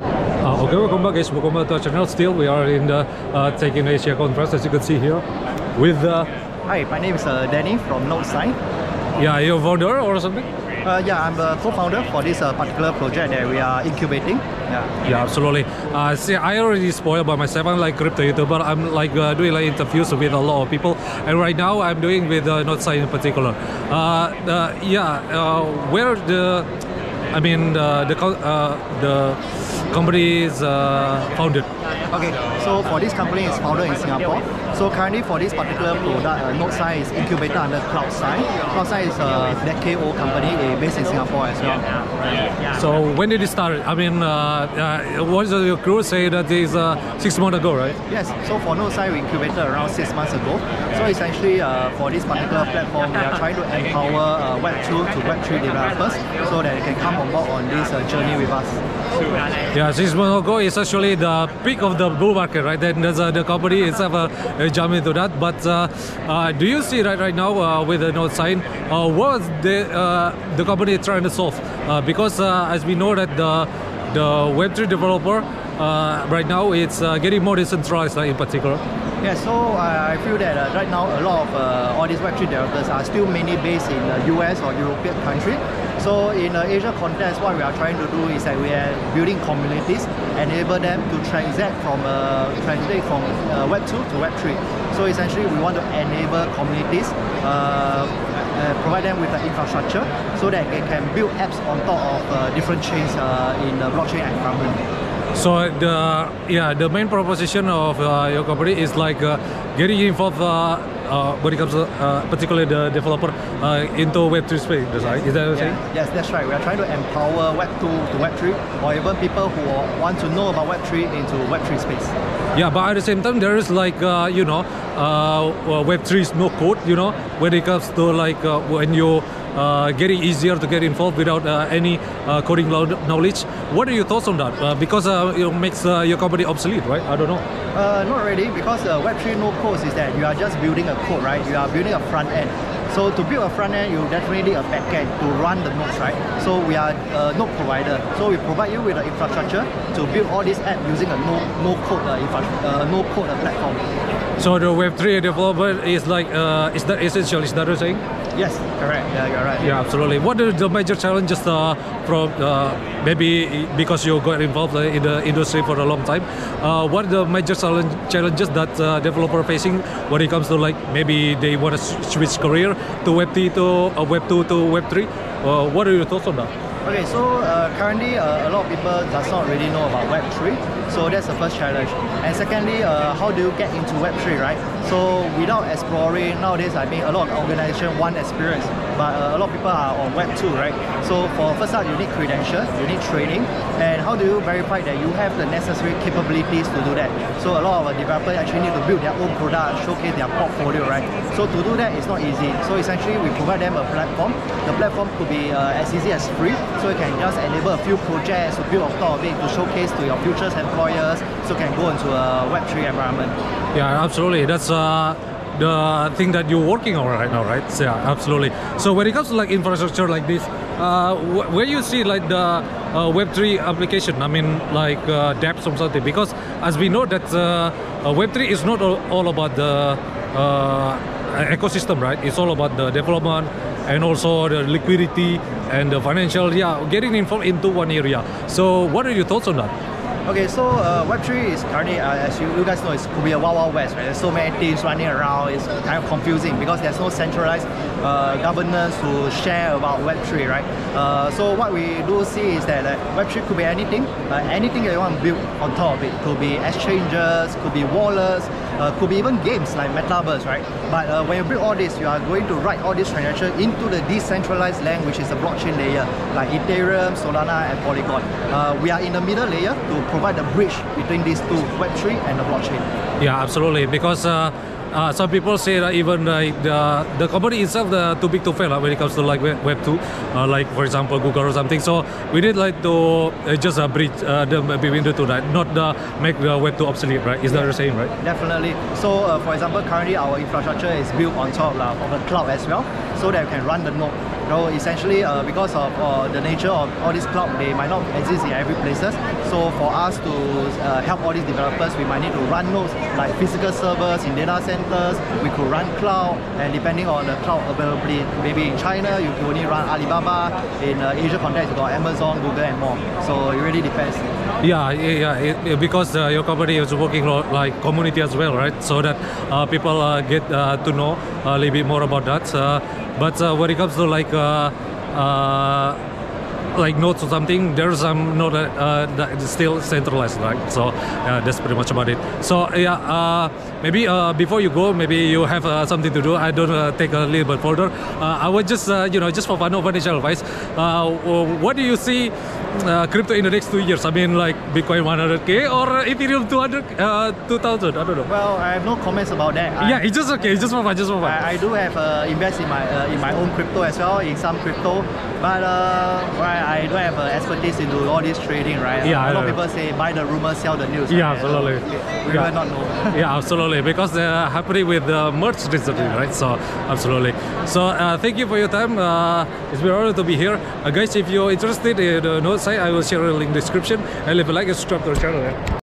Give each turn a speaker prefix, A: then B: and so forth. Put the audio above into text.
A: Uh, okay, welcome back guys, welcome back to our channel. Still, we are in the uh, in Asia conference as you can see here with uh,
B: Hi, my name is uh, Denny from Northside.
A: yeah, your founder or something?
B: Uh, yeah, I'm the co-founder for this uh, particular project that we are incubating. Yeah.
A: Yeah, absolutely. Uh, see, I already spoiled by myself. I'm like crypto YouTuber. I'm like uh, doing like interviews with a lot of people, and right now I'm doing with uh, NodeSign in particular. Uh, the, yeah, uh, where the, I mean uh, the uh, the company is founded.
B: Okay, so for this company, it's founded in Singapore. So currently for this particular product, uh, NodeSign is incubated under Cloudsine. Cloudsine is a decade-old company uh, based in Singapore as well.
A: So when did it start? I mean, uh, uh, what does your crew say that is uh, six months ago, right?
B: Yes, so for NodeSign, we incubated around six months ago. So essentially, uh, for this particular platform, we are trying to empower uh, Web2 to Web3 developers so that they can come on board on this uh, journey with us.
A: Yeah, six months ago is actually the peak of the bull market, right? Then the company itself uh, uh, jump into that. But uh, uh, do you see right right now with the Node sign, what is the the company is trying to solve? Because as we know that the the Web3 developer right now it's getting more decentralized in particular.
B: Yeah, so uh, I feel that uh, right now a lot of uh, all these Web3 developers are still mainly based in the US or European country. So in the Asia context, what we are trying to do is that we are building communities, enable them to transact from uh, translate from uh, Web 2 to Web 3. So essentially, we want to enable communities, uh, uh, provide them with the infrastructure, so that they can build apps on top of uh, different chains uh, in the blockchain environment.
A: So the yeah the main proposition of uh, your company is like uh, getting involved uh, uh, when it comes to uh, particularly the developer uh, into Web3 space. Is that what you're saying?
B: Yeah. Yes, that's right. We are trying to empower Web 2 to Web 3, or even people who want to know about Web 3 into Web 3 space.
A: Yeah, but at the same time, there is like uh, you know, uh, uh, Web three is no code. You know, when it comes to like uh, when you getting easier to get involved without uh, any uh, coding lo- knowledge. What are your thoughts on that? Uh, because uh, it makes uh, your company obsolete, right? I don't know.
B: Uh, not really, because uh, Web 3 no code is that you are just building a code, right? You are building a front end. So to build a front end, you definitely need a back end to run the nodes, right? So we are a node provider. So we provide you with the infrastructure to build all this app using a no no code uh, uh, no code uh, platform.
A: So the Web three developer is like uh, is that essential? Is that what you're saying?
B: Yes, correct. Yeah, you're right.
A: Yeah, absolutely. What are the major challenges uh, from uh, maybe because you got involved uh, in the industry for a long time? Uh, what are the major challenges that uh, developer facing when it comes to like maybe they want to switch career to Web 3 to uh, Web 2 to Web 3? Uh, what are your thoughts on that?
B: Okay, so uh, currently uh, a lot of people does not really know about Web3. So that's the first challenge. And secondly, uh, how do you get into Web3, right? So without exploring, nowadays I mean a lot of organizations want experience, but uh, a lot of people are on Web2, right? So for first up, you need credentials, you need training, and how do you verify that you have the necessary capabilities to do that? So a lot of uh, developers actually need to build their own product, showcase their portfolio, right? So to do that, it's not easy. So essentially, we provide them a platform. The platform could be uh, as easy as free, so you can just enable a few projects to build on top of it to showcase to your future employers, so you can go into a Web3 environment.
A: Yeah, absolutely. That's uh, the thing that you're working on right now, right? Yeah, absolutely. So when it comes to like infrastructure like this, uh, wh- where you see like the uh, Web3 application, I mean like uh, dApps or something, because as we know that uh, uh, Web3 is not all, all about the uh, ecosystem, right? It's all about the development and also the liquidity and the financial, yeah, getting involved into one area. So what are your thoughts on that?
B: Okay, so uh, Web3 is currently, uh, as you, you guys know, it's could be a wild, wild west, right? There's so many teams running around. It's kind of confusing because there's no centralized uh, governance to share about Web3, right? Uh, so what we do see is that uh, Web3 could be anything, uh, anything that you want to build on top of it. Could be exchanges, could be wallets, uh, could be even games like Metaverse, right? But uh, when you bring all this, you are going to write all these transactions into the decentralized land, which is a blockchain layer, like Ethereum, Solana, and Polygon. Uh, we are in the middle layer to provide the bridge between these two, Web3 and the blockchain.
A: Yeah, absolutely. Because uh, uh, some people say that even like the the company itself the too big to fail uh, when it comes to like web, web two, uh, like for example Google or something. So we need like to uh, just uh, bridge uh, the between the two, right? Not uh, make the web two obsolete, right? Is that what you're saying, right?
B: Definitely. So, uh, for example, currently our infrastructure is built on top uh, of a cloud as well, so that we can run the node. So essentially, uh, because of uh, the nature of all these cloud, they might not exist in every places. So for us to uh, help all these developers, we might need to run nodes like physical servers in data centers. We could run cloud, and depending on the cloud availability, maybe in China you can only run Alibaba. In uh, Asia context, you got Amazon, Google, and more. So it really depends.
A: Yeah, yeah. It, because uh, your company is working like community as well, right? So that uh, people uh, get uh, to know a little bit more about that. Uh, but when it comes to like like notes or something, there's some node that, uh, that is still centralized, right? So uh, that's pretty much about it. So yeah, uh, maybe uh, before you go, maybe you have uh, something to do. I don't uh, take a little bit further. I would just you know just for no financial advice. What do you see uh, crypto in the next two years? I mean, like Bitcoin 100k or Ethereum 200, uh, 2000. I don't know.
B: Well, I have no comments about that. I-
A: yeah, it's just okay. It's just for fun. Just for fun.
B: I, I do have uh, invest in my uh, in my own crypto as well, in some crypto, but uh, right, I don't have uh, expertise into all this trading, right?
A: Yeah,
B: a lot of people say buy the rumor, sell the news.
A: Yeah,
B: right?
A: absolutely.
B: We
A: Yeah.
B: will not know.
A: yeah, absolutely. Because they're happening with the merch recently, right? So, absolutely. So, uh, thank you for your time. Uh, it's been an honor to be here. Uh, guys, if you're interested in the note site, I will share a link in the description. And if you like, and subscribe to our channel. Yeah?